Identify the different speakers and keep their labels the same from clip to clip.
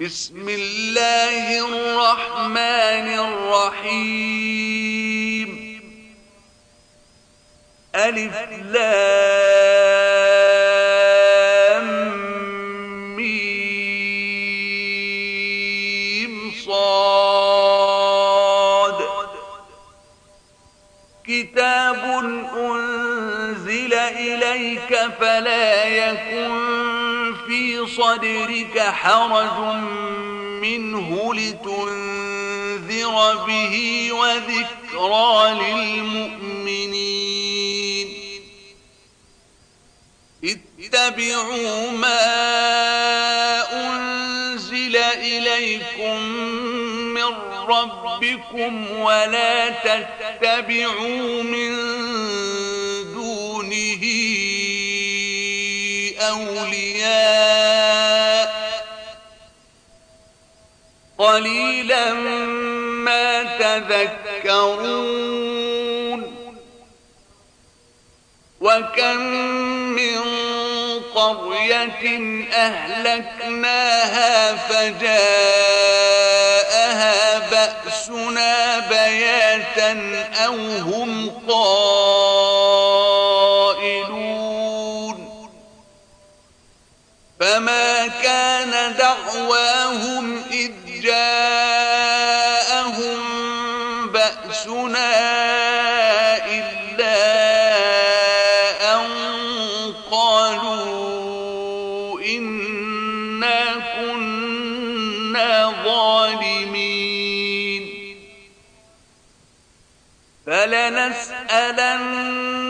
Speaker 1: بسم الله الرحمن الرحيم ألف لام ميم صاد كتاب أنزل إليك فلا يكن في صدرك حرج منه لتنذر به وذكرى للمؤمنين اتبعوا ما أنزل إليكم من ربكم ولا تتبعوا من دونه أولياء قليلا ما تذكرون وكم من قرية أهلكناها فجاءها بأسنا بياتا أو هم قال فما كان دعواهم إذ جاءهم بأسنا إلا أن قالوا إنا كنا ظالمين فلنسألن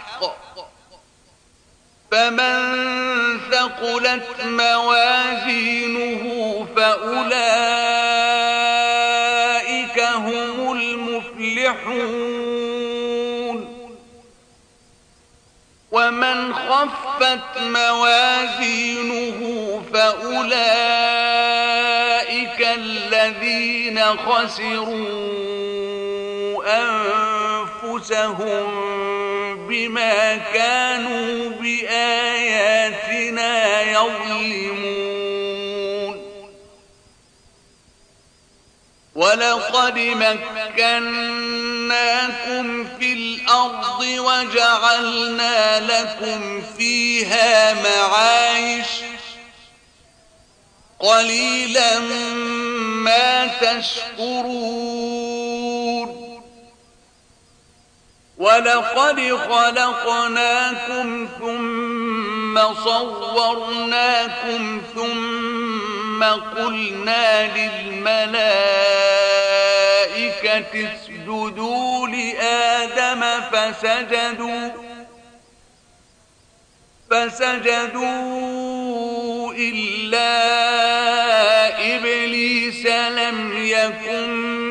Speaker 1: فمن ثقلت موازينه فأولئك هم المفلحون ومن خفت موازينه فأولئك الذين خسروا أنفسهم أنفسهم بما كانوا بآياتنا يظلمون ولقد مكناكم في الأرض وجعلنا لكم فيها معايش قليلا ما تشكرون ولقد خلقناكم ثم صورناكم ثم قلنا للملائكة اسجدوا لآدم فسجدوا فسجدوا إلا إبليس لم يكن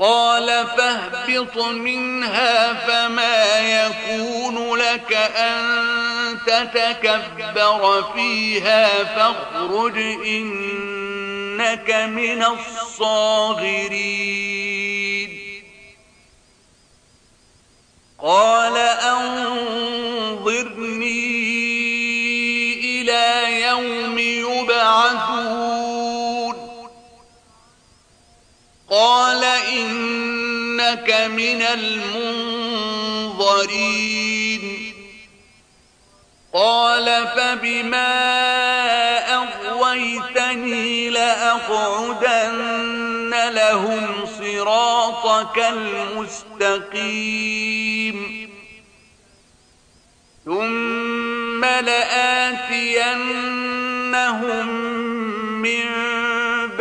Speaker 1: قال فاهبط منها فما يكون لك أن تتكبر فيها فاخرج إنك من الصاغرين قال أنظرني إلى يوم يبعثون قال إنك من المنظرين قال فبما أغويتني لأقعدن لهم صراطك المستقيم ثم لآتينهم من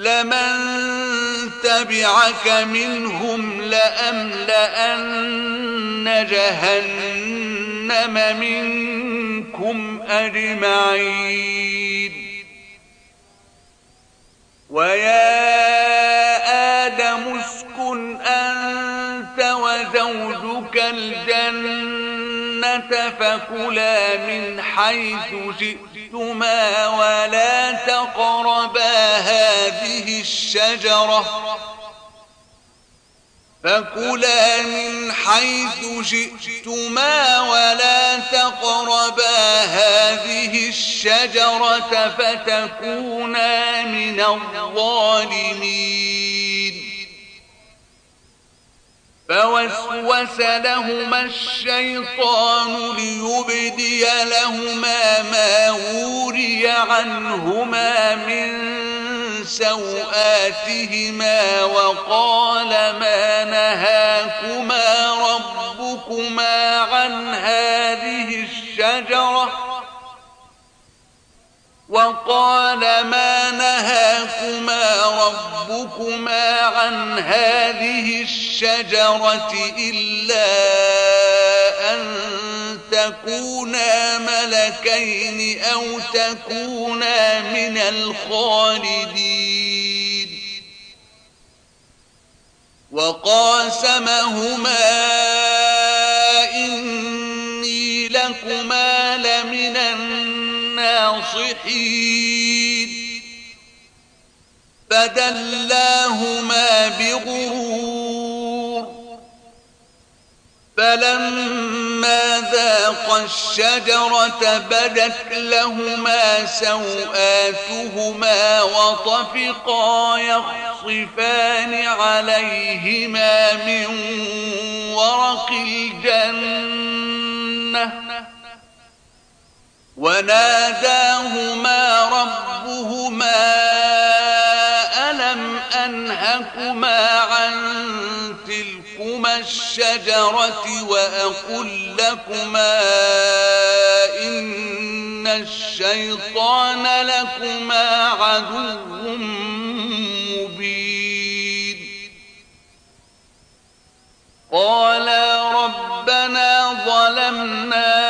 Speaker 1: لمن تبعك منهم لأملأن جهنم منكم أجمعين ويا آدم اسكن أنت وزوجك الجنة الجنة فكلا من حيث جئتما ولا تقربا هذه الشجرة فكلا من حيث جئتما ولا تقربا هذه الشجرة فتكونا من الظالمين فوسوس لهما الشيطان ليبدي لهما ما وري عنهما من سوآتهما وقال ما نهاكما ربكما عن هذه الشجرة وقال ما نهاكما ربكما عن هذه الشجرة الشجرة إلا أن تكونا ملكين أو تكونا من الخالدين وقاسمهما إني لكما لمن الناصحين فدلاهما بغرور فلما ذاق الشجرة بدت لهما سوآتهما وطفقا يخصفان عليهما من ورق الجنة وناداهما ربهما ألم أنهكما الشجرة وأقول لكما إن الشيطان لكما عدو مبين قالا ربنا ظلمنا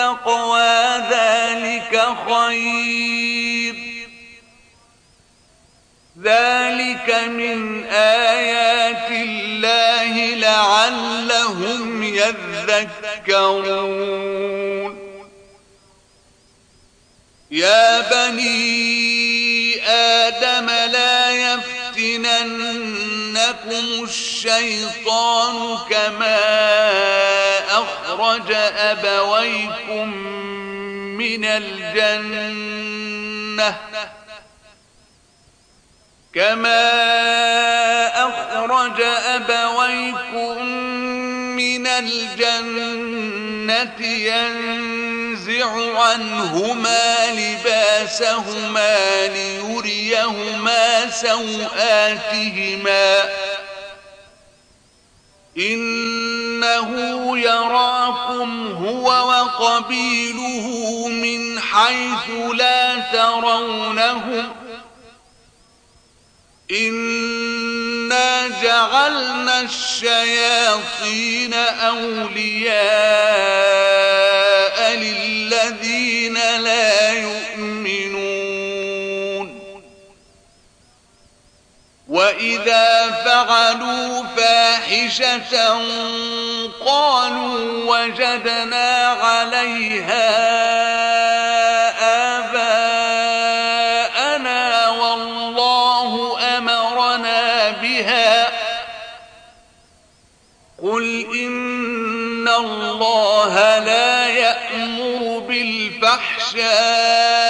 Speaker 1: التقوى ذلك خير ذلك من آيات الله لعلهم يذكرون يا بني آدم لا يفتننكم الشيطان كما أخرج أبويكم من الجنة كما أخرج أبويكم من الجنة ينزع عنهما لباسهما ليريهما سوآتهما إنه يراكم هو وقبيله من حيث لا ترونهم إنا جعلنا الشياطين أولياء لله وإذا فعلوا فاحشة قالوا وجدنا عليها آباءنا والله أمرنا بها قل إن الله لا يأمر بالفحشاء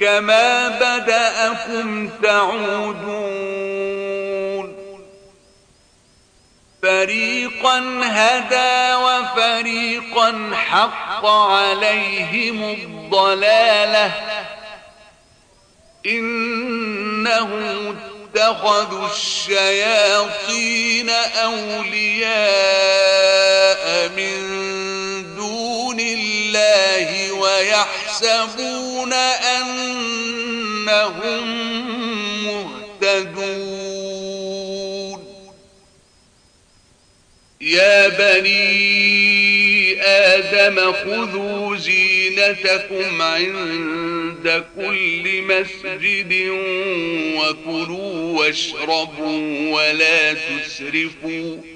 Speaker 1: كما بدأكم تعودون فريقا هدى وفريقا حق عليهم الضلالة إنهم اتخذوا الشياطين أولياء من دون الله ويحسبون أنهم مهتدون يا بني آدم خذوا زينتكم عند كل مسجد وكلوا واشربوا ولا تسرفوا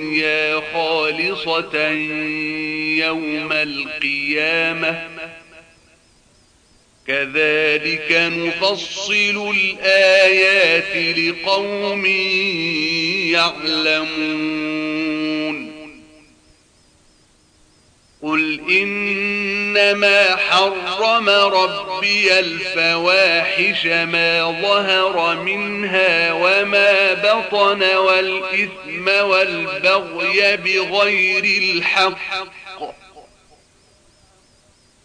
Speaker 1: الدنيا خالصة يوم القيامة كذلك نفصل الآيات لقوم يعلمون قل إنما حرم ربي الفواحش ما ظهر منها وما بطن والإثم والبغي بغير الحق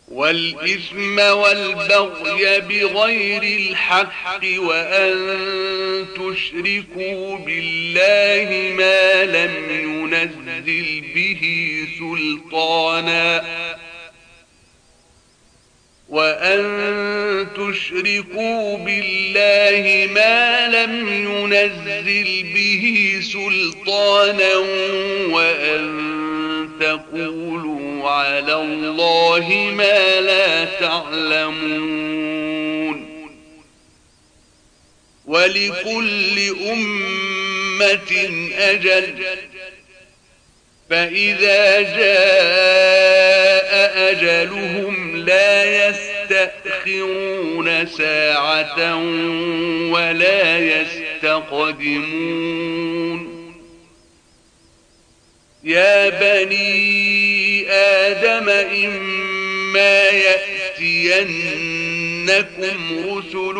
Speaker 1: والإثم والبغي بغير الحق وأن تشركوا بالله ما لم ينزل به سلطانا وأن تشركوا بالله ما لم ينزل به سلطانا وأن تقولوا على الله ما لا تعلمون ولكل أمة أجل فإذا جاء أجلهم لا يستأخرون ساعة ولا يستقدمون يا بني آدم إما يأتينكم رسل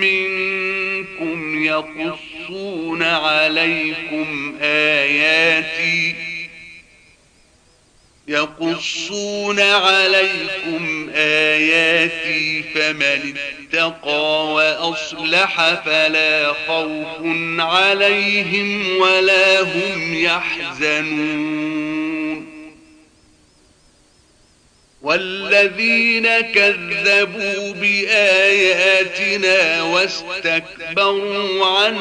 Speaker 1: منكم يقصون عليكم آياتي يقصون عليكم آياتي فمن اتقى وأصلح فلا خوف عليهم ولا هم يحزنون والذين كذبوا بآياتنا واستكبروا عن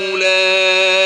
Speaker 1: أولئك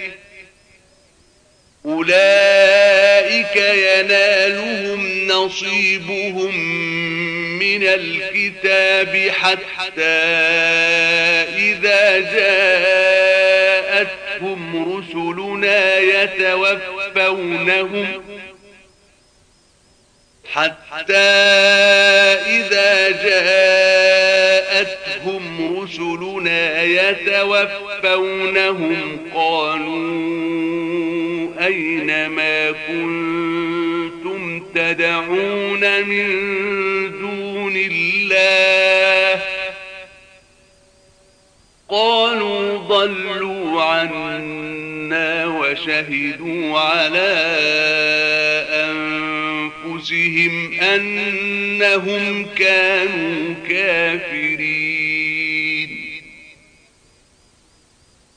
Speaker 1: أولئك ينالهم نصيبهم من الكتاب حتى إذا جاءتهم رسلنا يتوفونهم حتى إذا جاءتهم رسلنا يتوفونهم قالوا أينما كنتم تدعون من دون الله قالوا ضلوا عنا وشهدوا على أنفسهم أنهم كانوا كافرين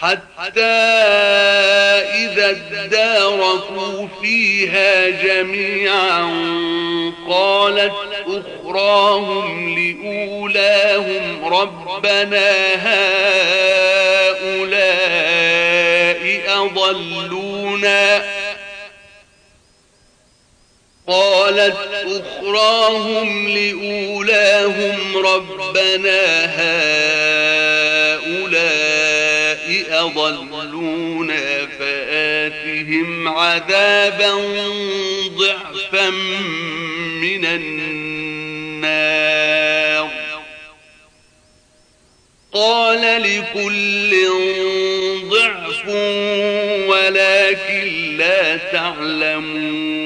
Speaker 1: حتى إذا اداركوا فيها جميعا قالت أخراهم لأولاهم ربنا هؤلاء أضلونا قالت أخراهم لأولاهم ربنا هؤلاء أضلونا فآتهم عذابا ضعفا من النار قال لكل ضعف ولكن لا تعلمون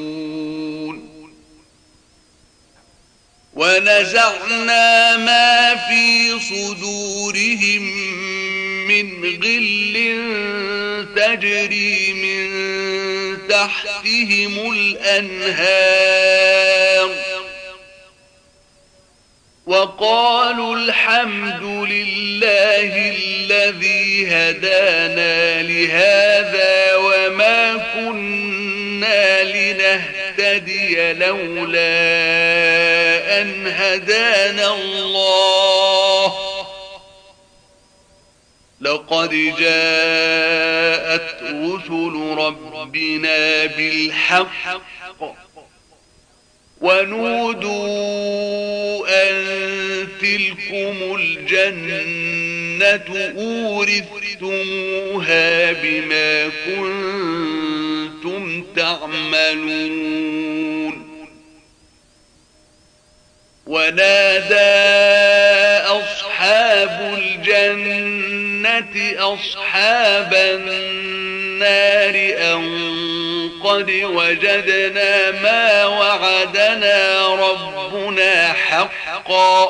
Speaker 1: ونزعنا ما في صدورهم من غل تجري من تحتهم الأنهار وقالوا الحمد لله الذي هدانا لهذا وما كنا لنهتدي أهتدي لولا أن هدانا الله لقد جاءت رسل ربنا بالحق ونودوا أن تلكم الجنة أورثتموها بما كنتم تعملون ونادى أصحاب الجنة أصحاب النار أن قد وجدنا ما وعدنا ربنا حقا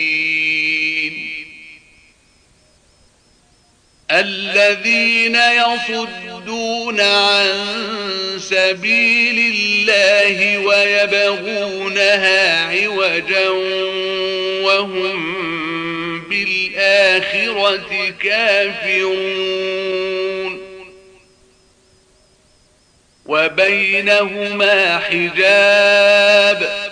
Speaker 1: الذين يصدون عن سبيل الله ويبغونها عوجا وهم بالآخرة كافرون وبينهما حجاب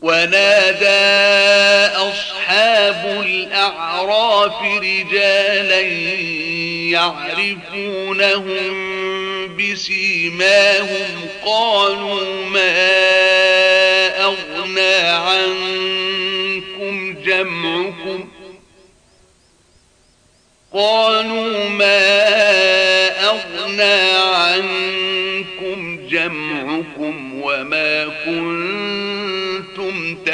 Speaker 1: ونادى أصحاب الأعراف رجالا يعرفونهم بسيماهم قالوا ما أغنى عنكم جمعكم قالوا ما أغنى عنكم جمعكم وما كنتم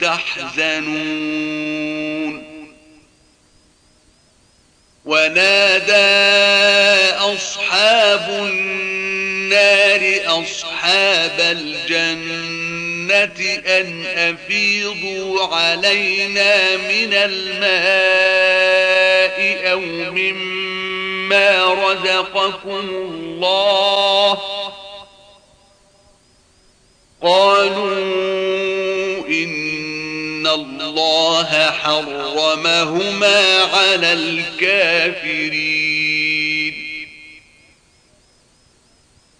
Speaker 1: تحزنون ونادى أصحاب النار أصحاب الجنة أن أفيضوا علينا من الماء أو مما رزقكم الله قالوا إن الله حرمهما على الكافرين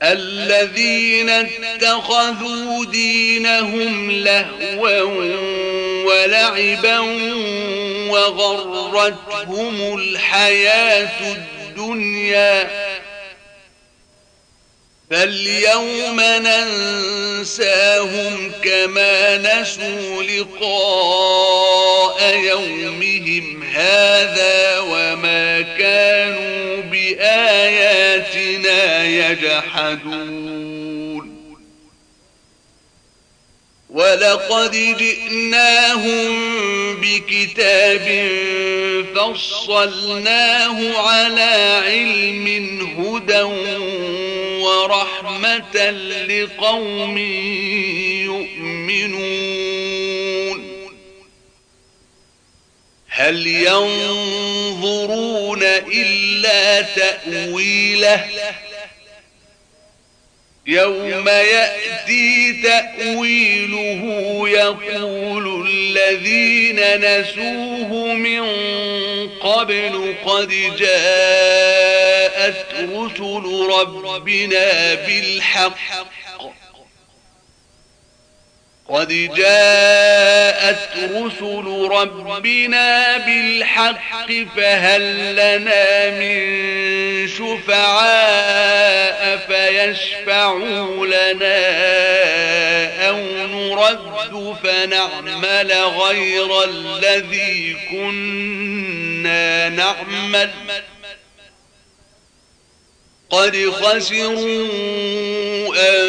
Speaker 1: الذين اتخذوا دينهم لهوا ولعبا وغرتهم الحياة الدنيا فاليوم ننساهم كما نسوا لقاء يومهم هذا وما كانوا بآياتنا يجحدون ولقد جئناهم بكتاب فصلناه على علم هدى ورحمة لقوم يؤمنون هل ينظرون إلا تأويله يوم يأتي تأويله يقول الذين نسوه من قبل قد جاءت رسل ربنا بالحق قد جاءت رسل ربنا بالحق فهل لنا من شفعاء فيشفعوا لنا أو نرد فنعمل غير الذي كنا نعمل قد خسروا أن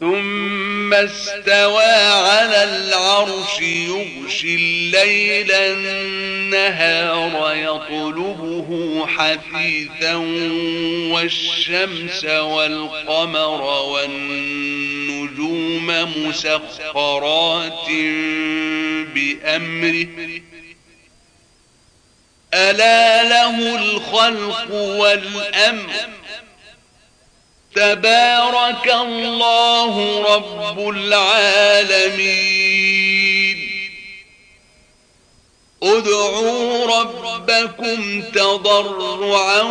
Speaker 1: ثم استوى على العرش يغشي الليل النهار يطلبه حثيثا والشمس والقمر والنجوم مسخرات بأمره ألا له الخلق والأمر تبارك الله رب العالمين ادعوا ربكم تضرعا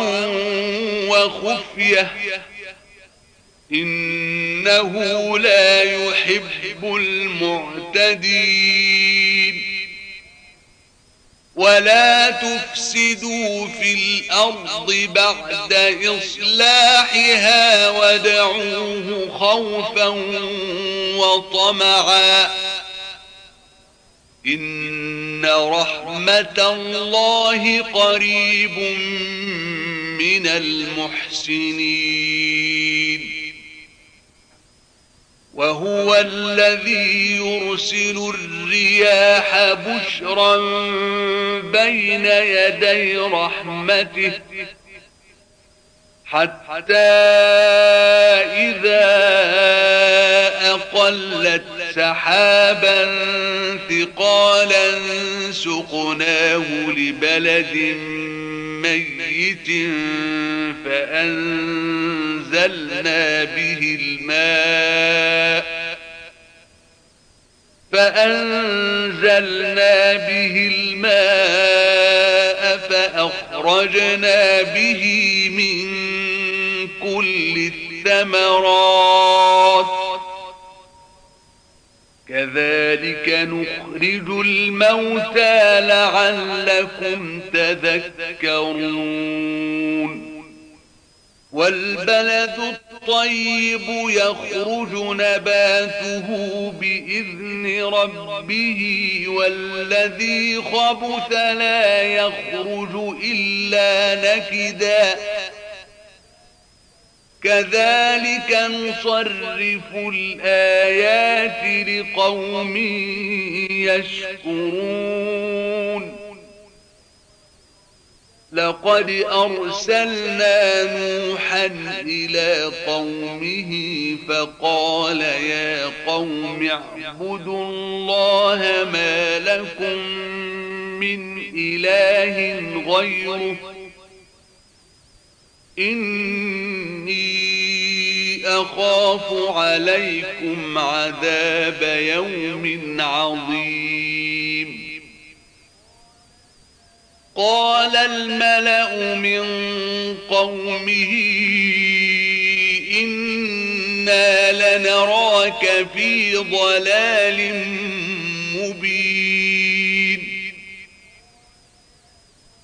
Speaker 1: وخفية إنه لا يحب المعتدين ولا تفسدوا في الأرض بعد إصلاحها ودعوه خوفا وطمعا إن رحمة الله قريب من المحسنين وهو الذي يرسل الرياح بشرا بين يدي رحمته حتى إذا أقلت سحابا ثقالا سقناه لبلد ميت فأنزلنا به الماء فأنزلنا به الماء فأخرجنا به من كل الثمرات كذلك نخرج الموتى لعلكم تذكرون والبلد الطيب يخرج نباته بإذن ربه والذي خبث لا يخرج إلا نكداً كذلك نصرف الآيات لقوم يشكرون لقد أرسلنا نوحا إلى قومه فقال يا قوم اعبدوا الله ما لكم من إله غيره إني أخاف عليكم عذاب يوم عظيم قال الملأ من قومه إنا لنراك في ضلال مبين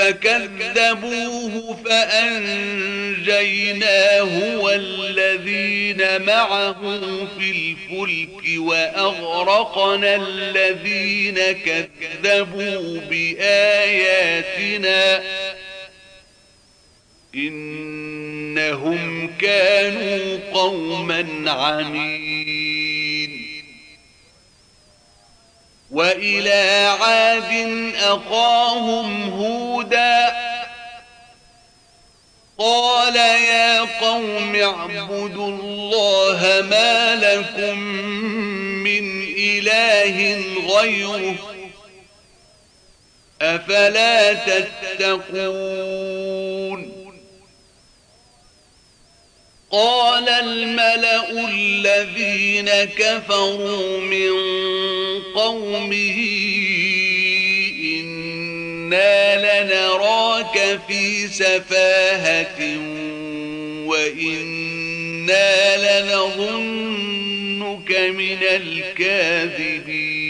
Speaker 1: فكذبوه فأنجيناه والذين معه في الفلك وأغرقنا الذين كذبوا بآياتنا إنهم كانوا قوما عنيد وإلى عاد أخاهم هودا قال يا قوم اعبدوا الله ما لكم من إله غيره أفلا تتقون قال الملأ الذين كفروا من قومه إنا لنراك في سفاهة وإنا لنظنك من الكاذبين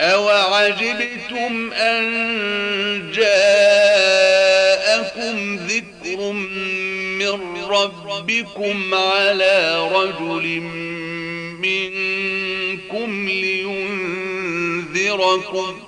Speaker 1: أَوَعَجِبْتُمْ أَنْ جَاءَكُمْ ذِكْرٌ مِّنْ رَبِّكُمْ عَلَى رَجُلٍ مِّنْكُمْ لِيُنْذِرَكُمْ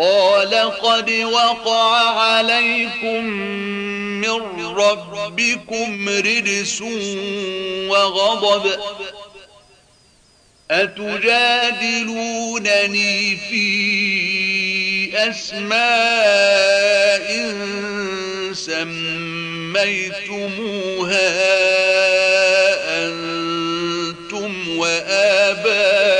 Speaker 1: قال قد وقع عليكم من ربكم رجس وغضب أتجادلونني في أسماء سميتموها أنتم وآباؤكم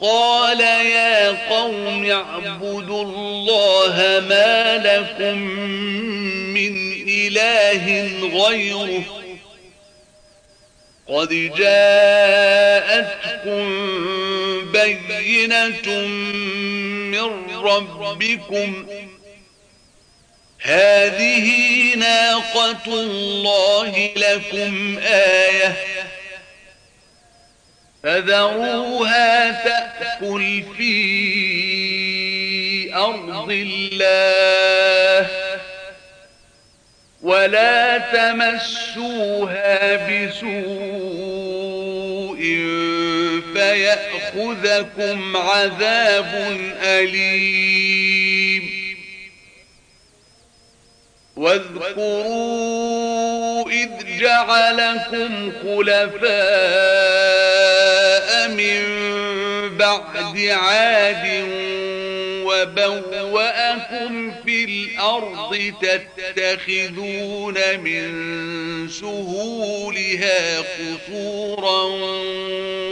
Speaker 1: قال يا قوم اعبدوا الله ما لكم من إله غيره قد جاءتكم بينة من ربكم هذه ناقة الله لكم آية فذروها تأكل في أرض الله ولا تمسوها بسوء فيأخذكم عذاب أليم واذكروا إذ جعلكم خلفاء من بعد عاد وبوأكم في الأرض تتخذون من سهولها قصورا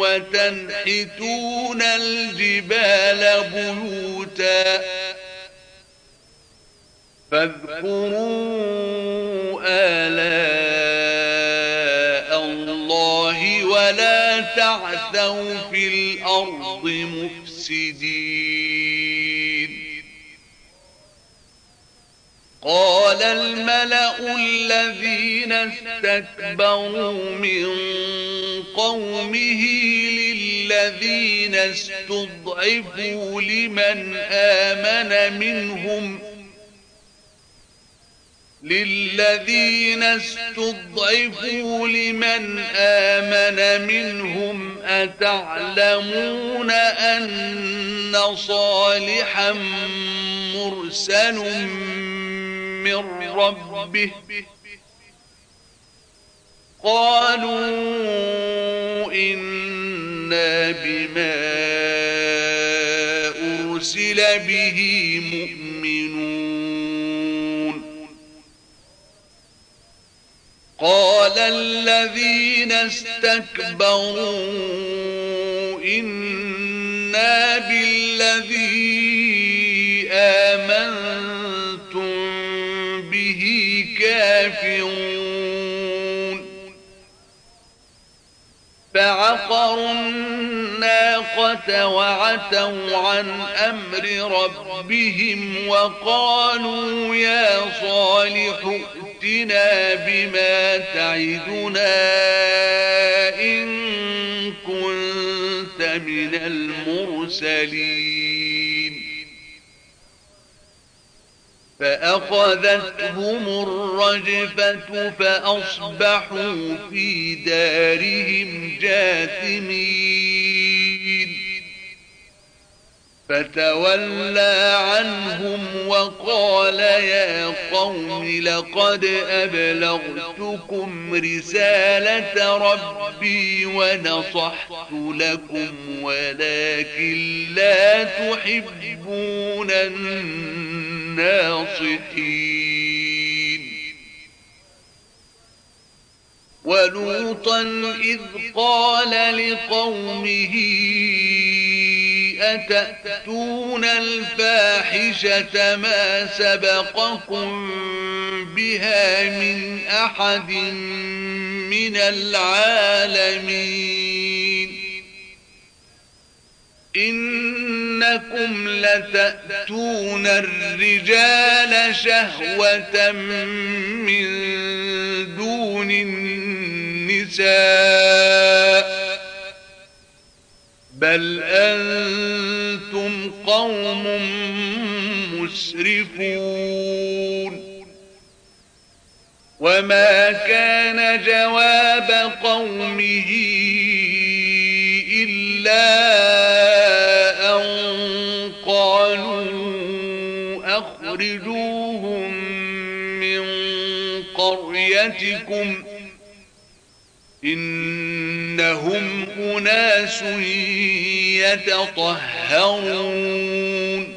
Speaker 1: وتنحتون الجبال بيوتا فاذكروا آلام تعثوا في الأرض مفسدين قال الملأ الذين استكبروا من قومه للذين استضعفوا لمن آمن منهم للذين استضعفوا لمن آمن منهم أتعلمون أن صالحا مرسل من ربه قالوا إنا بما أرسل به مؤمنون قال الذين استكبروا إنا بالذي آمنتم به كافرون فعقروا الناقة وعتوا عن أمر ربهم وقالوا يا صالح ائتنا بما تعدنا إن كنت من المرسلين فأخذتهم الرجفة فأصبحوا في دارهم جاثمين فتولى عنهم وقال يا قوم لقد أبلغتكم رسالة ربي ونصحت لكم ولكن لا تحبون الناصحين ولوطا إذ قال لقومه أتأتون الفاحشة ما سبقكم بها من أحد من العالمين إنكم لتأتون الرجال شهوة من دون النساء بل أنتم قوم مسرفون وما كان جواب قومه إلا أن قالوا أخرجوهم من قريتكم إن إنهم أناس يتطهرون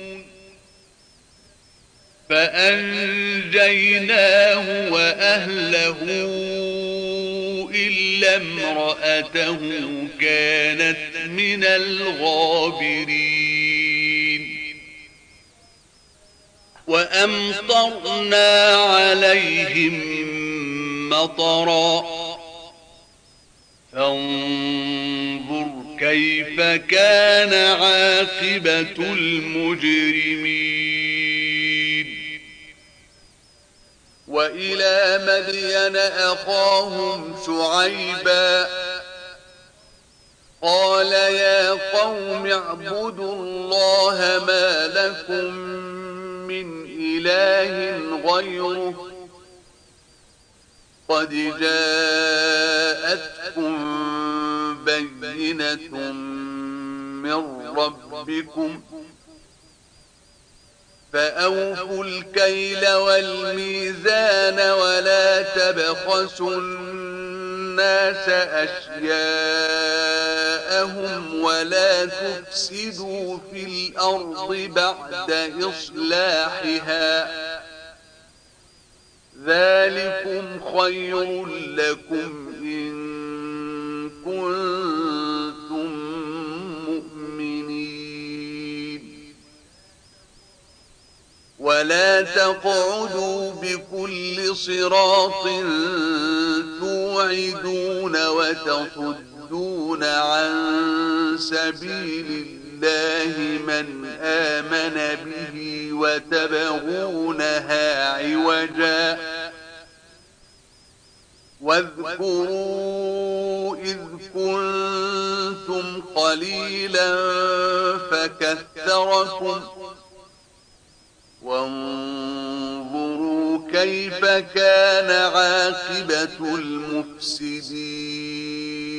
Speaker 1: فأنجيناه وأهله إلا امرأته كانت من الغابرين وأمطرنا عليهم مطرًا فانظر كيف كان عاقبة المجرمين وإلى مدين أخاهم شعيبا قال يا قوم اعبدوا الله ما لكم من إله غيره قد جاءتكم بينة من ربكم فأوفوا الكيل والميزان ولا تبخسوا الناس أشياءهم ولا تفسدوا في الأرض بعد إصلاحها ذلكم خير لكم إن كنتم مؤمنين ولا تقعدوا بكل صراط توعدون وتصدون عن سبيل الله لله من آمن به وتبغونها عوجا واذكروا إذ كنتم قليلا فكثركم وانظروا كيف كان عاقبة المفسدين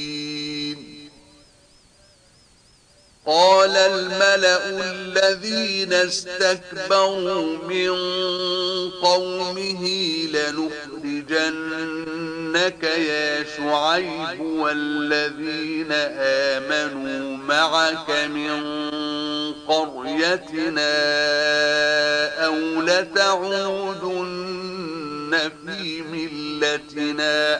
Speaker 1: قال الملأ الذين استكبروا من قومه لنخرجنك يا شعيب والذين آمنوا معك من قريتنا أو لتعودن في ملتنا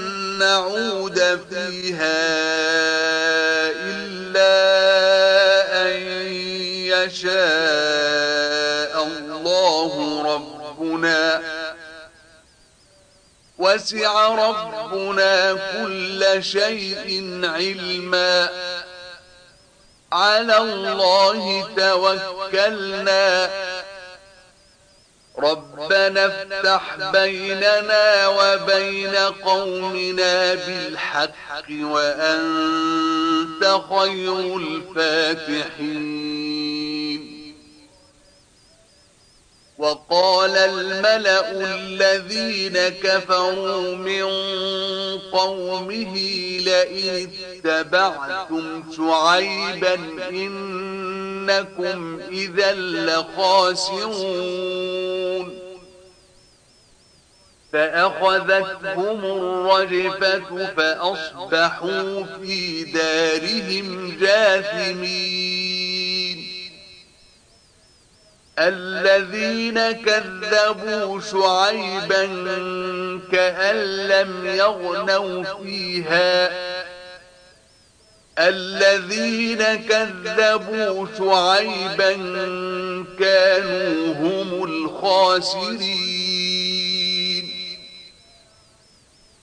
Speaker 1: نعود فيها إلا أن يشاء الله ربنا وسع ربنا كل شيء علما على الله توكلنا ربنا افتح بيننا وبين قومنا بالحق وأنت خير الفاتحين وقال الملأ الذين كفروا من قومه لئن اتبعتم شعيبا إنكم إذا لخاسرون فأخذتهم الرجفة فأصبحوا في دارهم جاثمين الذين كذبوا شعيبا كأن لم يغنوا فيها الذين كذبوا شعيبا كانوا هم الخاسرين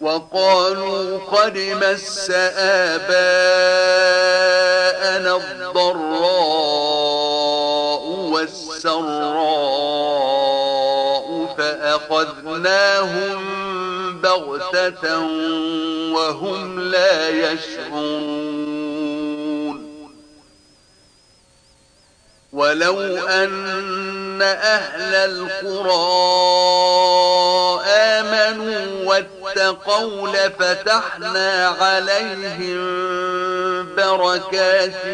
Speaker 1: وقالوا قد مس آباءنا الضراء والسراء فأخذناهم بغتة وهم لا يشعرون ولو أن أن أهل القرى آمنوا واتقوا لفتحنا عليهم بركات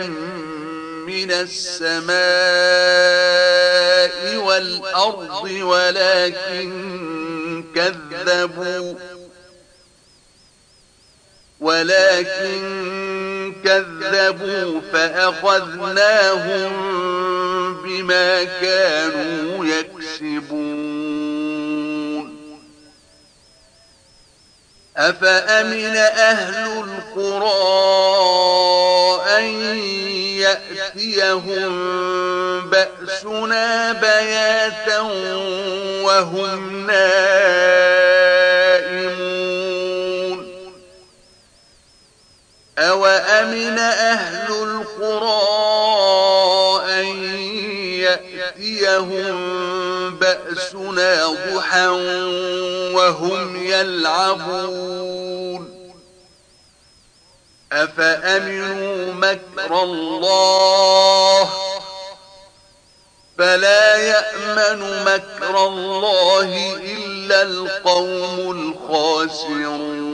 Speaker 1: من السماء والأرض ولكن كذبوا ولكن كذبوا فأخذناهم بما كانوا يكسبون أفأمن أهل القرى أن يأتيهم بأسنا بياتا وهم نار أَوَأَمِنَ أَهْلُ الْقُرَىٰ أَن يَأْتِيَهُم بَأْسُنَا ضُحًى وَهُمْ يَلْعَبُونَ أَفَأَمِنُوا مَكْرَ اللَّهِ فَلَا يَأْمَنُ مَكْرَ اللَّهِ إِلَّا الْقَوْمُ الْخَاسِرُونَ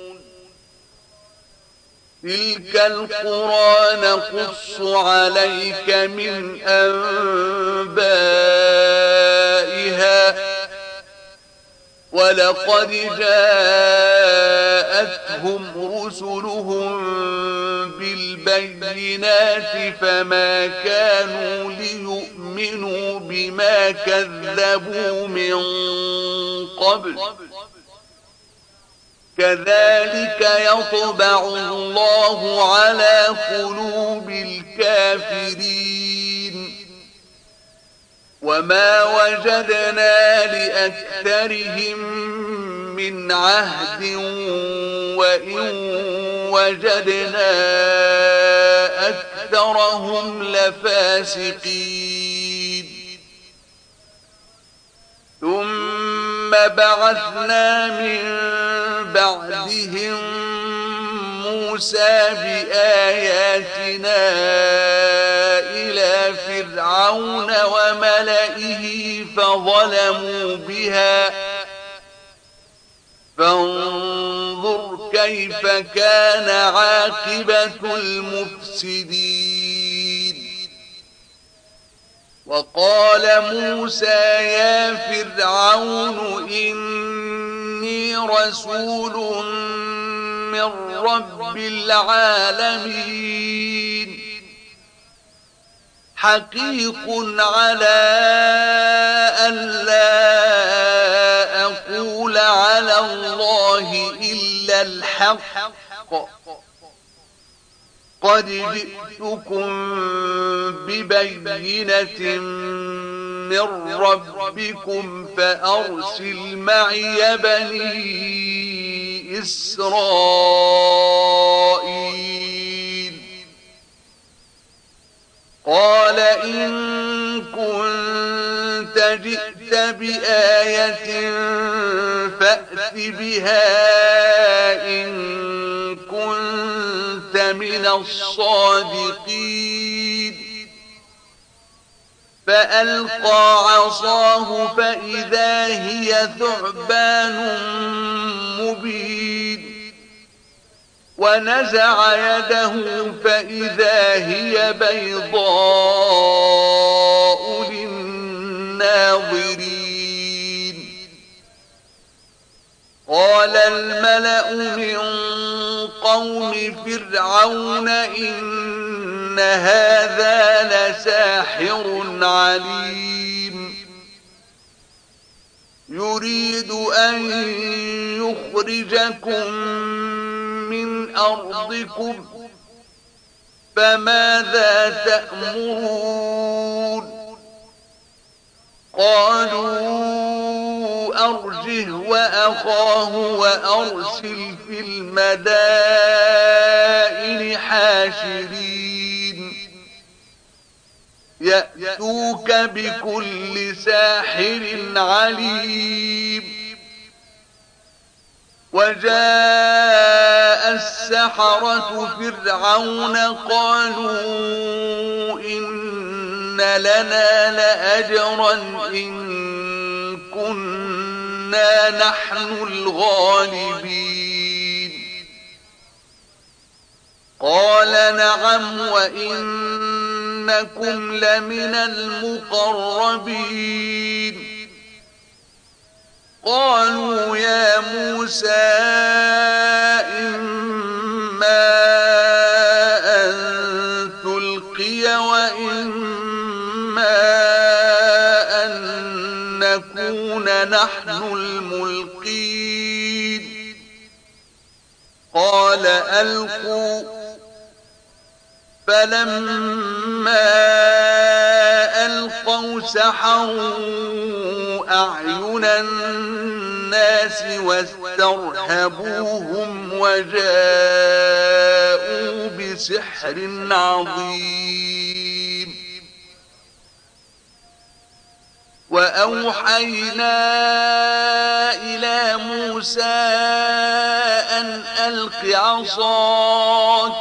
Speaker 1: تلك القرى نقص عليك من أنبائها ولقد جاءتهم رسلهم بالبينات فما كانوا ليؤمنوا بما كذبوا من قبل كذلك يطبع الله على قلوب الكافرين وما وجدنا لأكثرهم من عهد وإن وجدنا أكثرهم لفاسقين ثم ثم بعثنا من بعدهم موسى بآياتنا إلى فرعون وملئه فظلموا بها فانظر كيف كان عاقبة المفسدين وقال موسى يا فرعون إني رسول من رب العالمين حقيق على أن لا أقول على الله إلا الحق قد جئتكم ببينة من ربكم فأرسل معي بني إسرائيل قال إن كنت جئت بآية فأت بها إن كنت من الصادقين فألقى عصاه فإذا هي ثعبان مبين ونزع يده فإذا هي بيضاء للناظرين قال الملأ من قوم فرعون إن هذا لساحر عليم يريد أن يخرجكم من أرضكم فماذا تأمرون قالوا وأخذه وأخاه وأرسل في المدائن حاشرين يأتوك بكل ساحر عليم وجاء السحرة فرعون قالوا إن لنا لأجرا إن كنا إنا نحن الغالبين قال نعم وإنكم لمن المقربين قالوا يا موسى نحن الملقين قال ألقوا فلما ألقوا سحروا أعين الناس واسترهبوهم وجاءوا بسحر عظيم وأوحينا إلى موسى أن ألق عصاك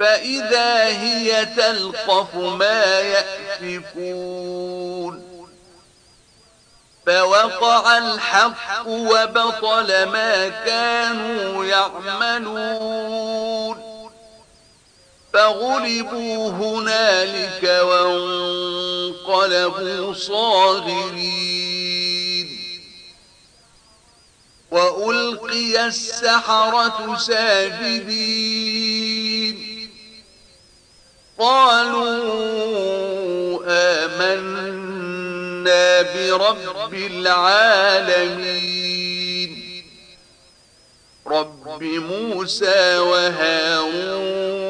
Speaker 1: فإذا هي تلقف ما يأفكون فوقع الحق وبطل ما كانوا يعملون فغلبوا هنالك وانقلبوا صاغرين وألقي السحرة ساجدين قالوا آمنا برب العالمين رب موسى وهارون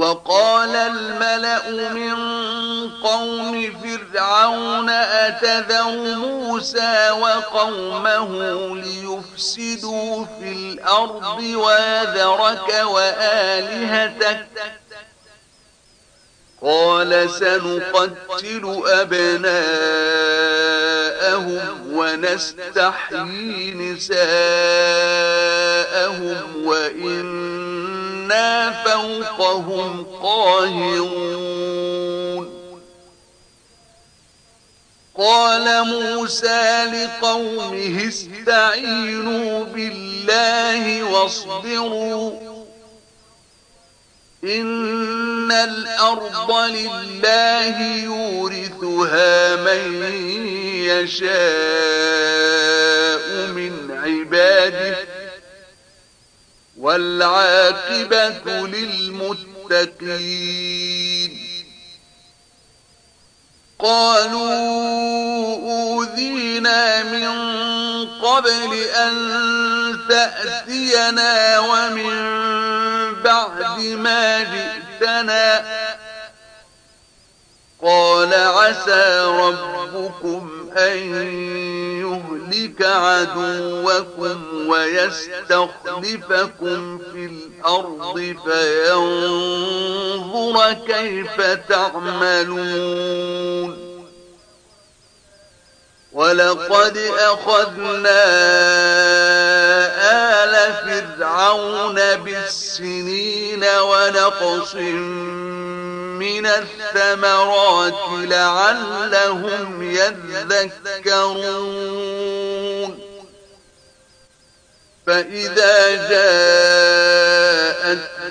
Speaker 1: وقال الملأ من قوم فرعون أتذر موسى وقومه ليفسدوا في الأرض وذرك وآلهتك قال سنقتل أبناءهم ونستحيي نساءهم وإن كنا فوقهم قاهرون قال موسى لقومه استعينوا بالله واصبروا إن الأرض لله يورثها من يشاء من عباده والعاقبة للمتقين قالوا أوذينا من قبل أن تأتينا ومن بعد ما جئتنا قال عسى ربكم أن يهلك عدوكم ويستخلفكم في الأرض فينظر كيف تعملون ولقد أخذنا آل فرعون بالسنين ونقص من الثمرات لعلهم يذكرون فإذا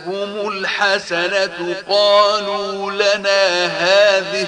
Speaker 1: جاءتهم الحسنة قالوا لنا هذه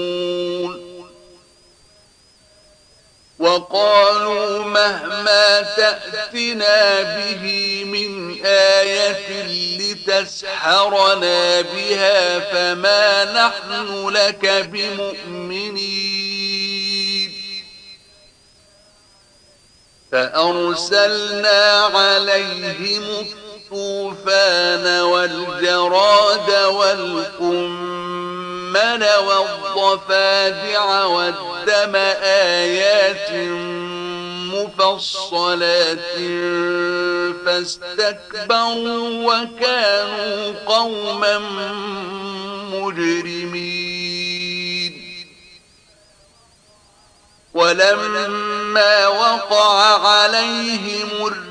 Speaker 1: وقالوا مهما تأتنا به من آية لتسحرنا بها فما نحن لك بمؤمنين فأرسلنا عليهم الطوفان والجراد والقمر والمن والضفادع والدم آيات مفصلات فاستكبروا وكانوا قوما مجرمين ولما وقع عليهم الرجل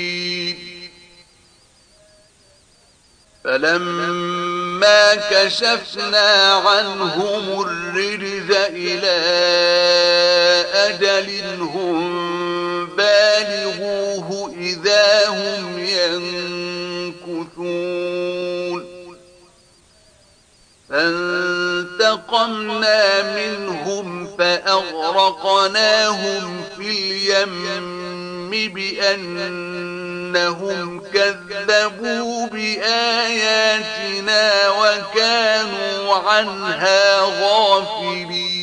Speaker 1: فلما كشفنا عنهم الرجز إلى أجل هم بالغوه إذا هم ينكثون فانتقمنا منهم فأغرقناهم في اليم بأنهم كذبوا بآياتنا وكانوا عنها غافلين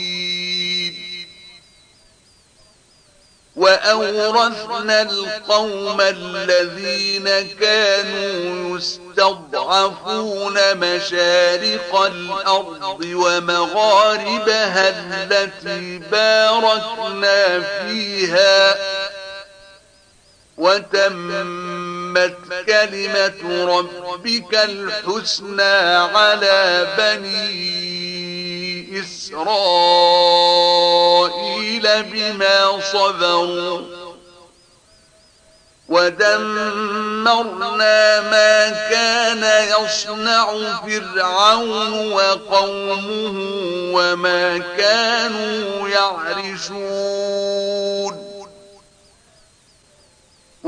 Speaker 1: وأورثنا القوم الذين كانوا يستضعفون مشارق الأرض ومغاربها التي باركنا فيها وتمت كلمة ربك الحسنى على بني إسرائيل بما صبروا ودمرنا ما كان يصنع فرعون وقومه وما كانوا يعرشون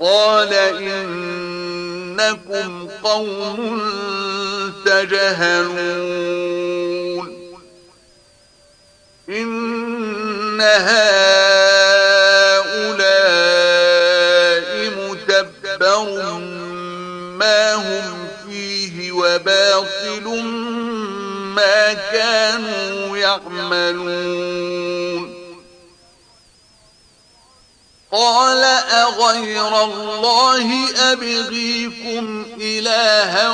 Speaker 1: قال إنكم قوم تجهلون إن هؤلاء متبر ما هم فيه وباطل ما كانوا يعملون قال أغير الله أبغيكم إلها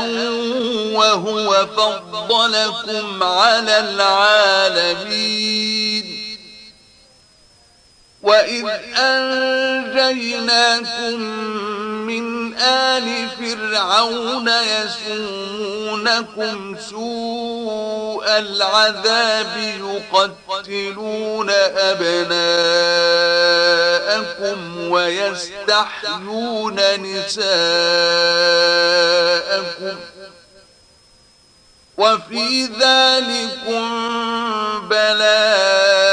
Speaker 1: وهو فضلكم على العالمين وإذ أنجيناكم من آل فرعون يسومونكم سوء العذاب يقتلون أبناءكم ويستحيون نساءكم وفي ذلكم بلاء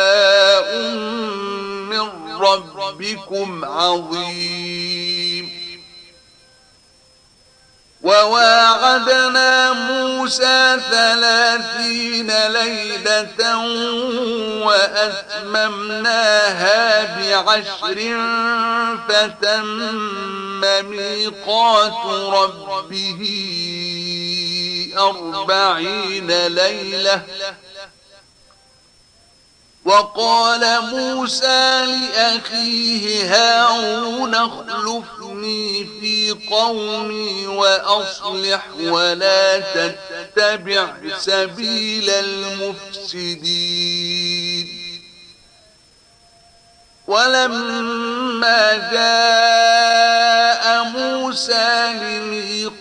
Speaker 1: ربكم عظيم وواعدنا موسى ثلاثين ليلة وأتممناها بعشر فتم ميقات ربه أربعين ليلة وقال موسى لأخيه هارون اخلفني في قومي وأصلح ولا تتبع سبيل المفسدين ولما جاء موسى لميقاتنا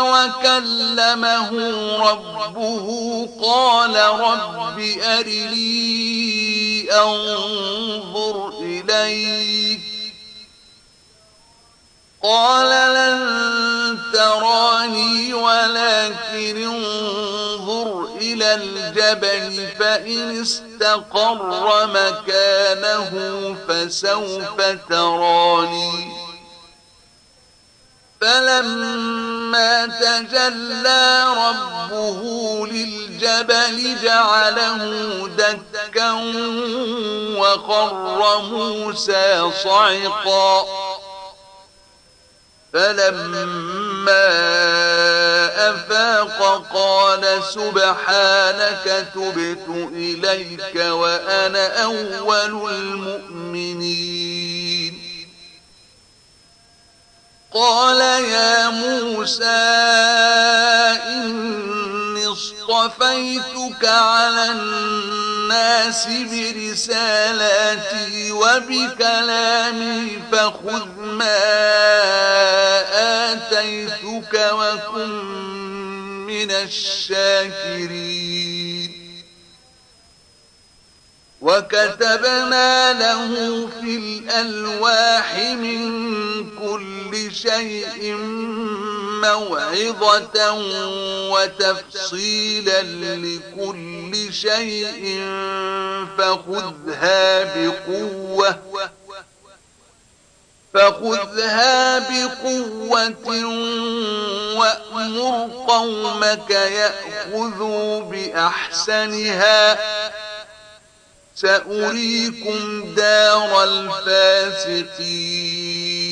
Speaker 1: وكلمه ربه قال رب أرني أنظر إليك قال لن تراني ولكن انظر الجبل فإن استقر مكانه فسوف تراني فلما تجلى ربه للجبل جعله دكا وخر موسى صعقا فلما أفاق قال سبحانك تبت إليك وأنا أول المؤمنين قال يا موسى إني اصطفيتك على الناس الناس برسالاتي وبكلامي فخذ ما آتيتك وكن من الشاكرين وكتبنا له في الألواح من كل شيء موعظة وتفصيلا لكل شيء فخذها بقوة فخذها بقوة وأمر قومك يأخذوا بأحسنها سأريكم دار الفاسقين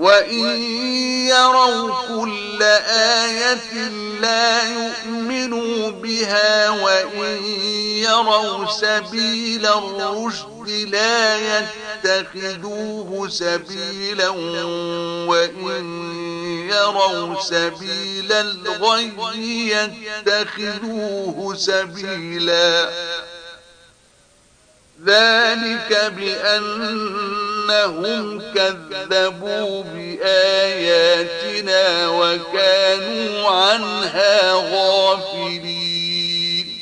Speaker 1: وإن يروا كل آية لا يؤمنوا بها وإن يروا سبيل الرشد لا يتخذوه سبيلا وإن يروا سبيل الغي يتخذوه سبيلا ذلك بأنهم كذبوا بآياتنا وكانوا عنها غافلين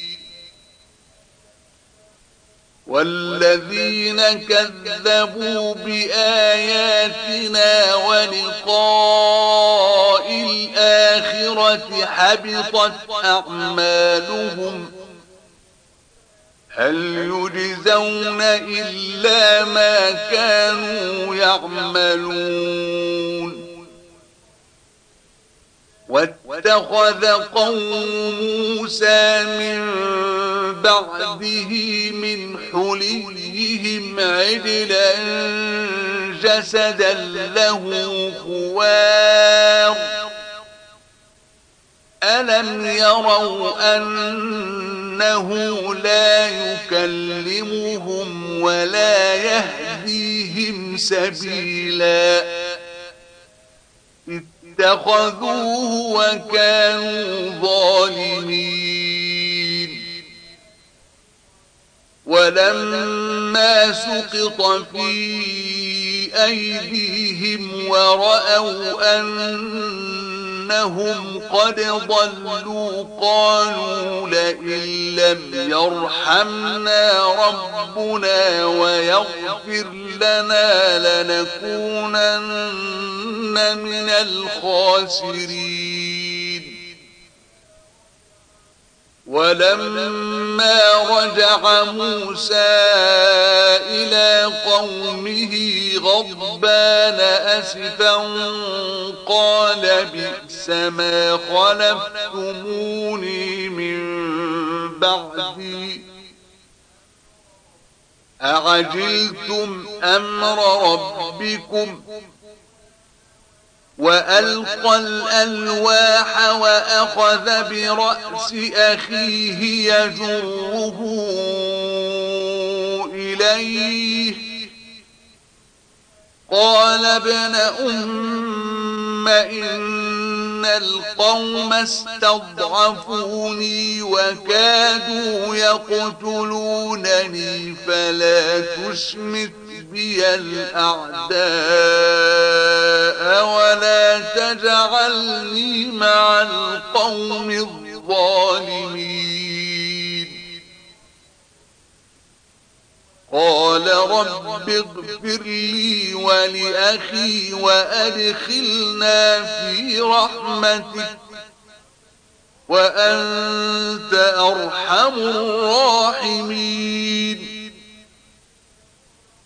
Speaker 1: والذين كذبوا بآياتنا ولقاء الآخرة حبطت أعمالهم هل يجزون إلا ما كانوا يعملون واتخذ قوم موسى من بعده من حليهم عدلا جسدا له خوار ألم يروا أن إنه لا يكلمهم ولا يهديهم سبيلا اتخذوه وكانوا ظالمين ولما سقط في أيديهم ورأوا أن أنهم قد ضلوا قالوا لئن لم يرحمنا ربنا ويغفر لنا لنكونن من الخاسرين ولما رجع موسى إلى قومه غضبان أسفا قال بئس ما خلفتموني من بعدي أعجلتم أمر ربكم وألقى الألواح وأخذ برأس أخيه يجره إليه قال ابن أم إن القوم استضعفوني وكادوا يقتلونني فلا تشمت بي الأعداء ولا تجعلني مع القوم الظالمين قال رب اغفر لي ولأخي وأدخلنا في رحمتك وأنت أرحم الراحمين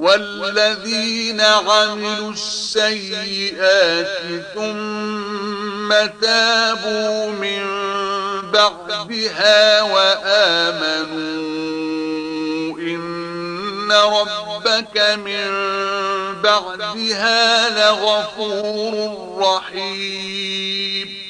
Speaker 1: والذين عملوا السيئات ثم تابوا من بعدها وآمنوا إن ربك من بعدها لغفور رحيم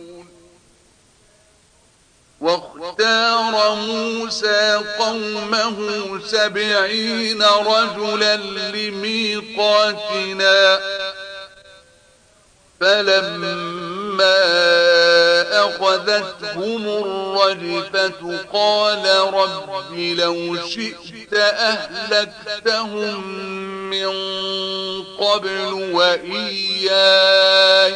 Speaker 1: واختار موسى قومه سبعين رجلا لميقاتنا فلما أخذتهم الرجفة قال رب لو شئت أهلكتهم من قبل وإياي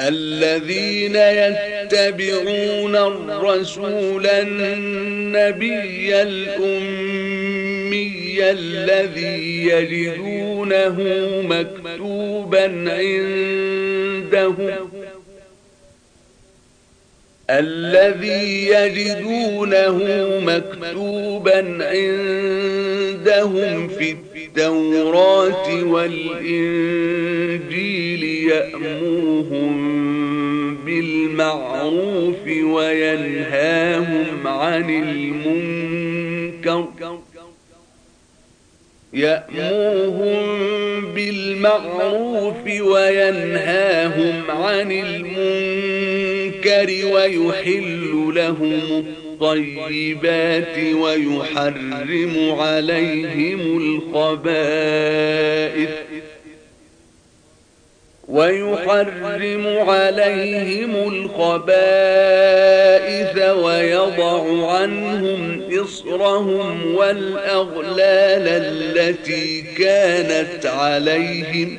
Speaker 1: الذين يتبعون الرسول النبي الأمي الذي يجدونه مكتوبا عندهم الذي يجدونه مكتوبا عندهم عندهم في التوراة والإنجيل يأمرهم بالمعروف وينهاهم عن المنكر يأمرهم بالمعروف وينهاهم عن المنكر ويحل لهم الطيبات ويحرم عليهم الخبائث ويحرم عليهم الخبائث ويضع عنهم إصرهم والأغلال التي كانت عليهم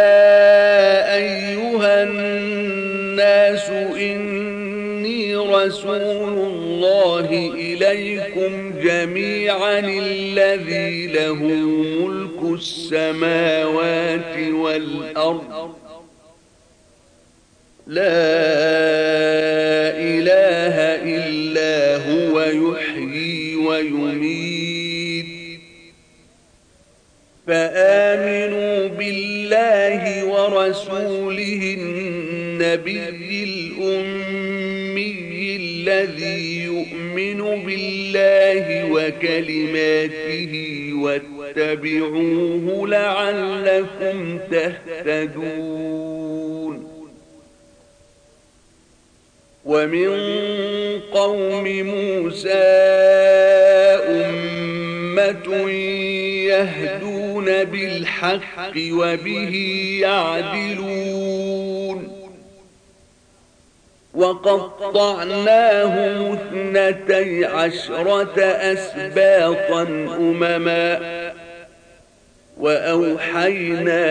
Speaker 1: رسول الله إليكم جميعا الذي له ملك السماوات والأرض لا إله إلا هو يحيي ويميت فآمنوا بالله ورسوله النبي الأمي الذي يؤمن بالله وكلماته واتبعوه لعلكم تهتدون ومن قوم موسى أمة يهدون بالحق وبه يعدلون وقطعناه اثنتي عشرة أسباطا أمما وأوحينا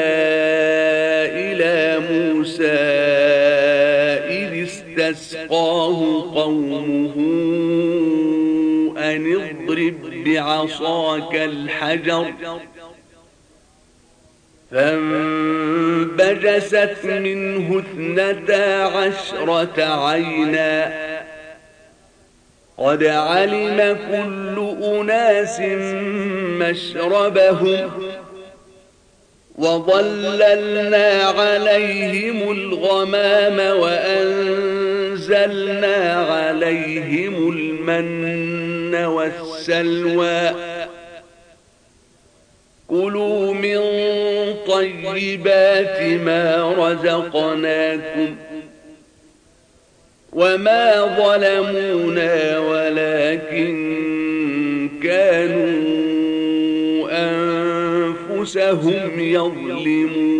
Speaker 1: إلى موسى إذ استسقاه قومه أن اضرب بعصاك الحجر فانبجست منه اثنتا عشرة عينا قد علم كل أناس مشربهم وظللنا عليهم الغمام وأنزلنا عليهم المن والسلوى كلوا من طيبات ما رزقناكم وما ظلمونا ولكن كانوا أنفسهم يظلمون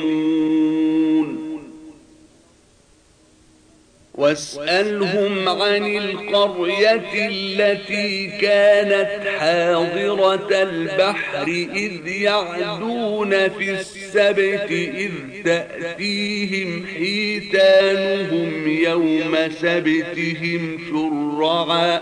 Speaker 1: واسألهم عن القرية التي كانت حاضرة البحر إذ يعدون في السبت إذ تأتيهم حيتانهم يوم سبتهم شرعا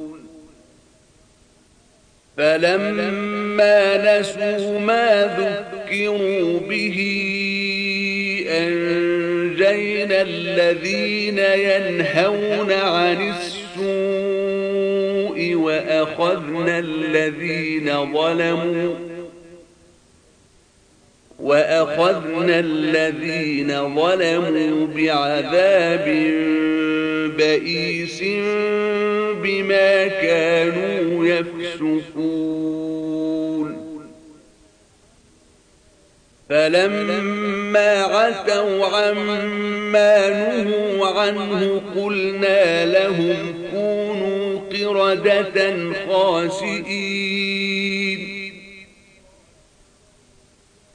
Speaker 1: فلما نسوا ما ذكروا به أنجينا الذين ينهون عن السوء وأخذنا الذين ظلموا وأخذنا الذين ظلموا بعذاب بئيس بما كانوا يفسقون فلما عتوا عما نهوا عنه قلنا لهم كونوا قردة خاسئين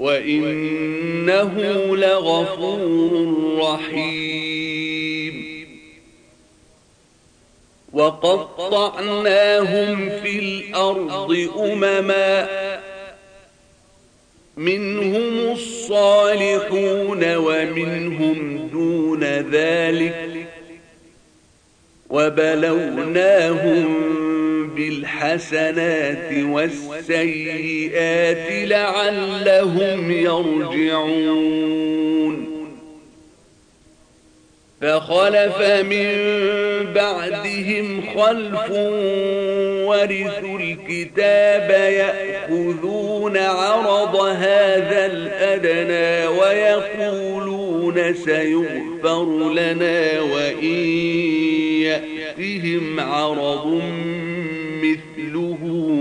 Speaker 1: وإنه لغفور رحيم وقطعناهم في الأرض أمما منهم الصالحون ومنهم دون ذلك وبلوناهم بالحسنات والسيئات لعلهم يرجعون فخلف من بعدهم خلف ورثوا الكتاب يأخذون عرض هذا الأدنى ويقولون سيغفر لنا وإن يأتهم عرض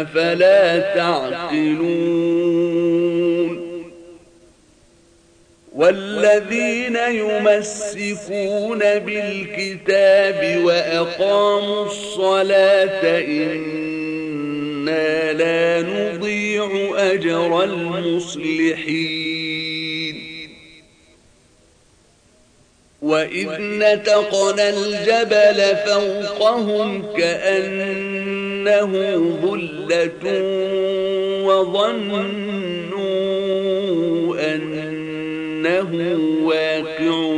Speaker 1: أفلا تعقلون والذين يمسكون بالكتاب وأقاموا الصلاة إنا لا نضيع أجر المصلحين وإذ نتقنا الجبل فوقهم كأن إنه ظلة وظنوا أنه واقع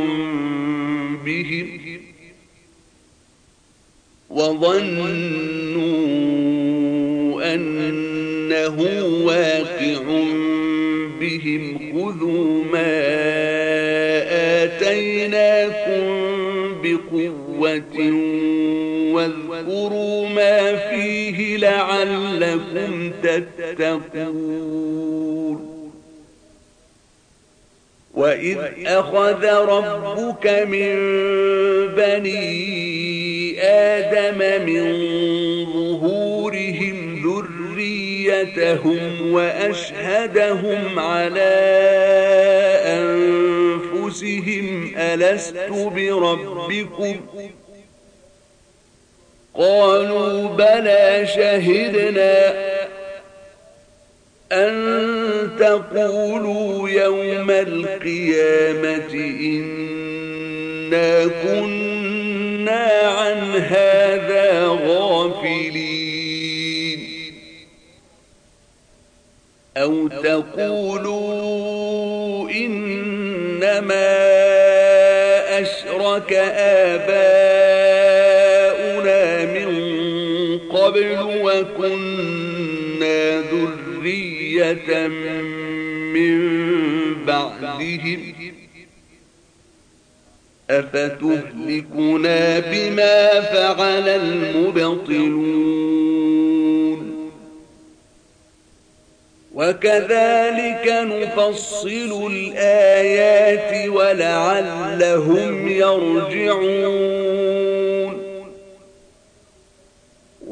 Speaker 1: بهم وظنوا أنه واقع بهم خذوا ما آتيناكم بقوة واذكروا ما فيه لعلكم تتقون وإذ أخذ ربك من بني آدم من ظهورهم ذريتهم وأشهدهم على أنفسهم ألست بربكم ؟ قالوا بلى شهدنا أن تقولوا يوم القيامة إنا كنا عن هذا غافلين أو تقولوا إنما أشرك آبائنا قبل وكنا ذرية من بعدهم أفتهلكنا بما فعل المبطلون وكذلك نفصل الآيات ولعلهم يرجعون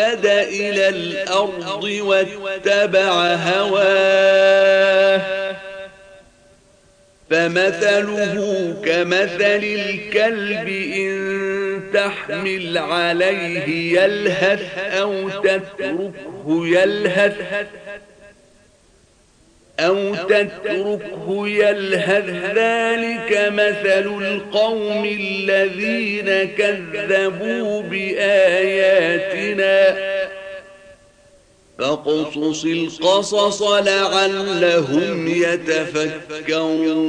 Speaker 1: أخلد إلى الأرض واتبع هواه فمثله كمثل الكلب إن تحمل عليه يلهث أو تتركه يلهث أو تتركه يلهذ ذلك مثل القوم الذين كذبوا بآياتنا فاقصص القصص لعلهم يتفكرون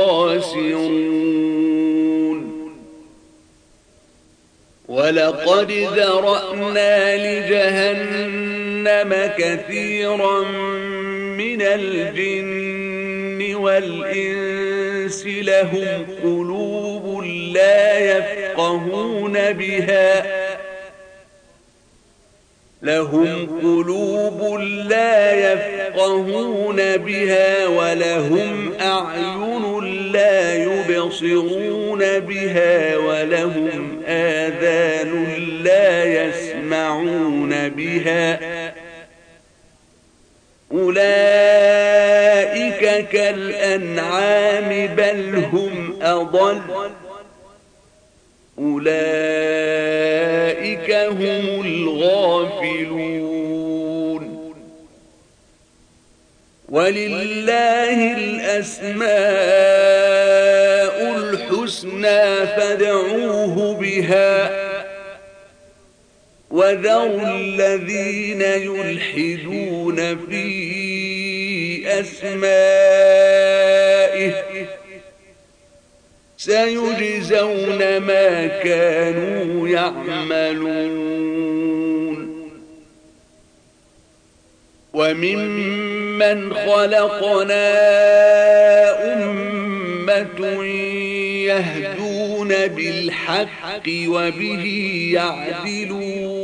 Speaker 1: الخاسرون ولقد ذرأنا لجهنم كثيرا من الجن والإنس لهم قلوب لا يفقهون بها لهم قلوب لا يفقهون بها ولهم أعين لا يبصرون بها ولهم آذان لا يسمعون بها أولئك كالأنعام بل هم أضل أولئك هم الغافلون ولله الأسماء الحسنى فادعوه بها وذروا الذين يلحدون في أسمائه سيجزون ما كانوا يعملون وممن خلقنا أمة يهدون بالحق وبه يعدلون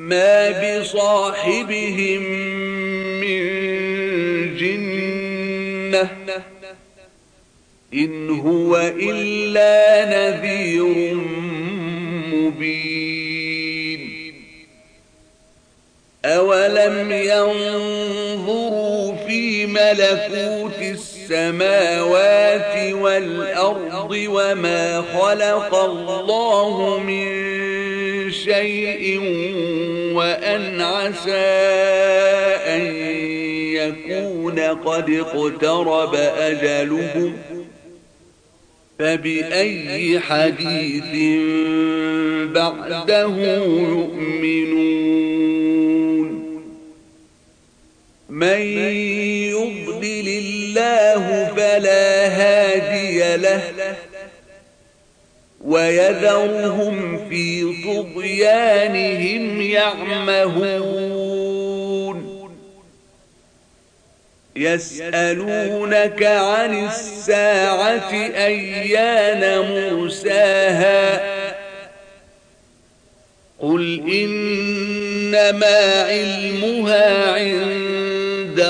Speaker 1: ما بصاحبهم من جنة إن هو إلا نذير مبين أولم ينظروا في ملكوت السماوات والأرض وما خلق الله من شيء وأن عسى أن يكون قد اقترب أجلهم فبأي حديث بعده يؤمنون من يضلل الله فلا هادي له ويذرهم في طغيانهم يعمهون يسألونك عن الساعة أيان موساها قل إنما علمها عند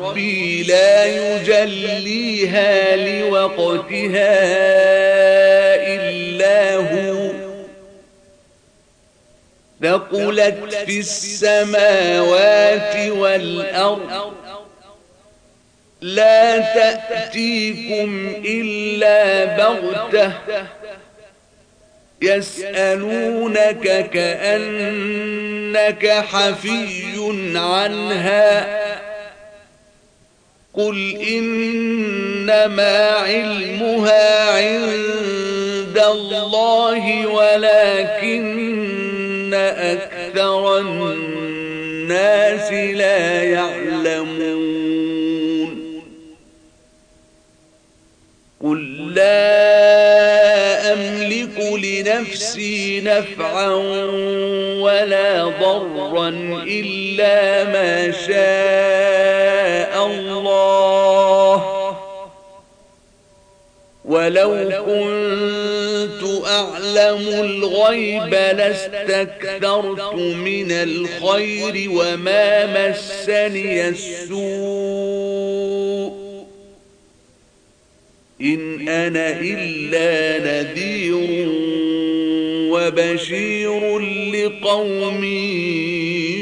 Speaker 1: ربي لا يجليها لوقتها ثقلت في السماوات والأرض لا تأتيكم إلا بغتة يسألونك كأنك حفي عنها قل إنما علمها عند الله ولكن أكثر الناس لا يعلمون قل لا أملك لنفسي نفعا ولا ضرا إلا ما شاء الله ولو كنت أعلم الغيب لاستكثرت من الخير وما مسني السوء إن أنا إلا نذير وبشير لقومي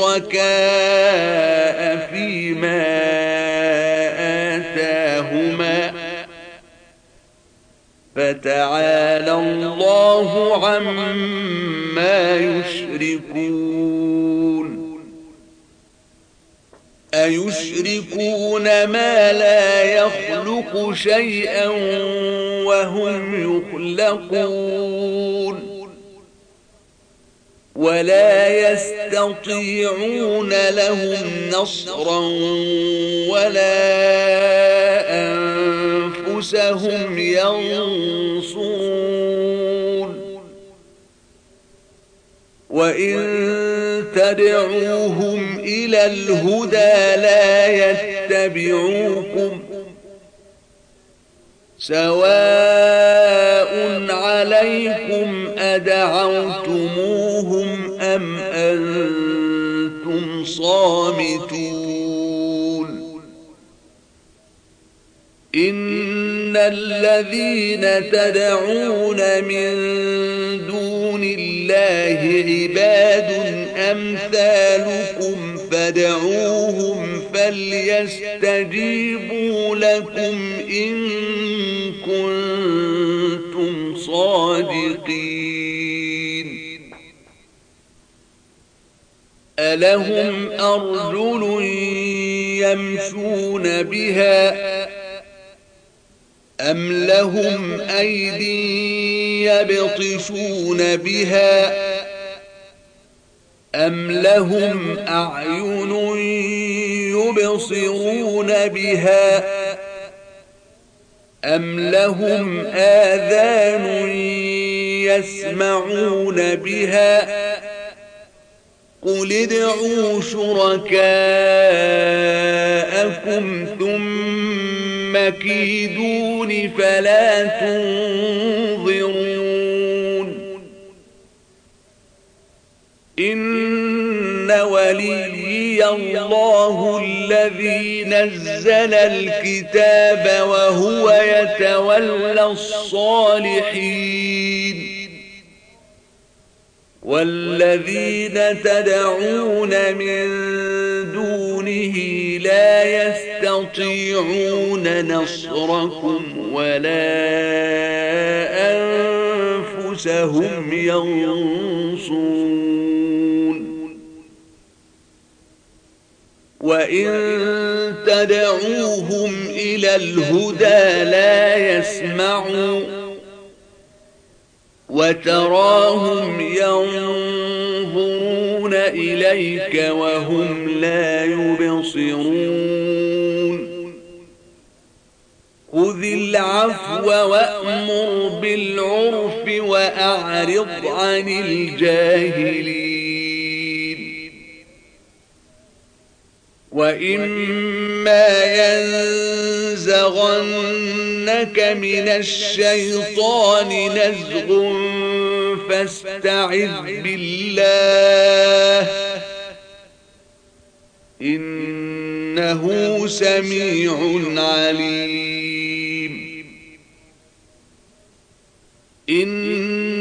Speaker 1: شركاء فيما آتاهما فتعالى الله عما يشركون أيشركون ما لا يخلق شيئا وهم يخلقون ولا يستطيعون لهم نصرا ولا أنفسهم ينصرون وإن تدعوهم إلى الهدى لا يتبعوكم سواء عليكم أدعوتم أم أنتم صامتون إن الذين تدعون من دون الله عباد أمثالكم فدعوهم فليستجيبوا لكم إن ألهم أرجل يمشون بها أم لهم أيد يبطشون بها أم لهم أعين يبصرون بها أم لهم آذان يسمعون بها قل ادعوا شركاءكم ثم كيدون فلا تنظرون إن ولي الله الذي نزل الكتاب وهو يتولى الصالحين والذين تدعون من دونه لا يستطيعون نصركم ولا أنفسهم ينصون وإن تدعوهم إلى الهدى لا يسمعون وتراهم ينظرون إليك وهم لا يبصرون خذ العفو وأمر بالعرف وأعرض عن الجاهلين وإما ينزغنك من الشيطان نزغ فاستعذ بالله إنه سميع عليم إن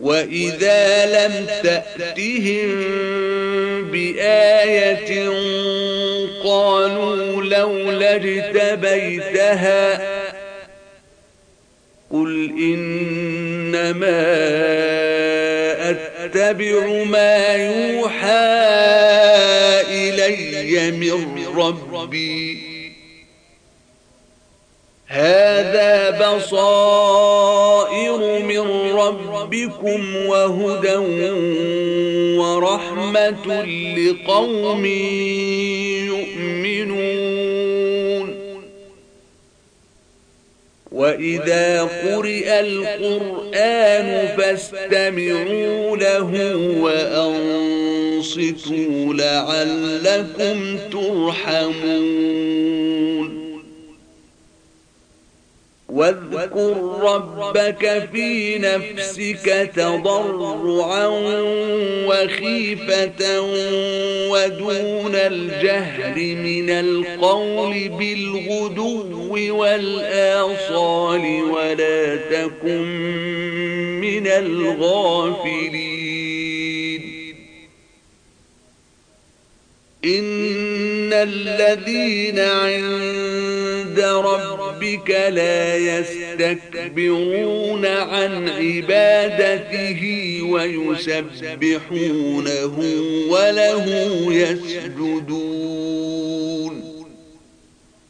Speaker 1: وإذا لم تأتهم بآية قالوا لولا اجتبيتها قل إنما أتبع ما يوحى إلي من ربي هذا بصائر ربكم وهدى ورحمة لقوم يؤمنون وإذا قرئ القرآن فاستمعوا له وأنصتوا لعلكم ترحمون واذكر ربك في نفسك تضرعا وخيفة ودون الجهر من القول بالغدو والآصال ولا تكن من الغافلين إن الذين عند عند ربك لا يستكبرون عن عبادته ويسبحونه وله يسجدون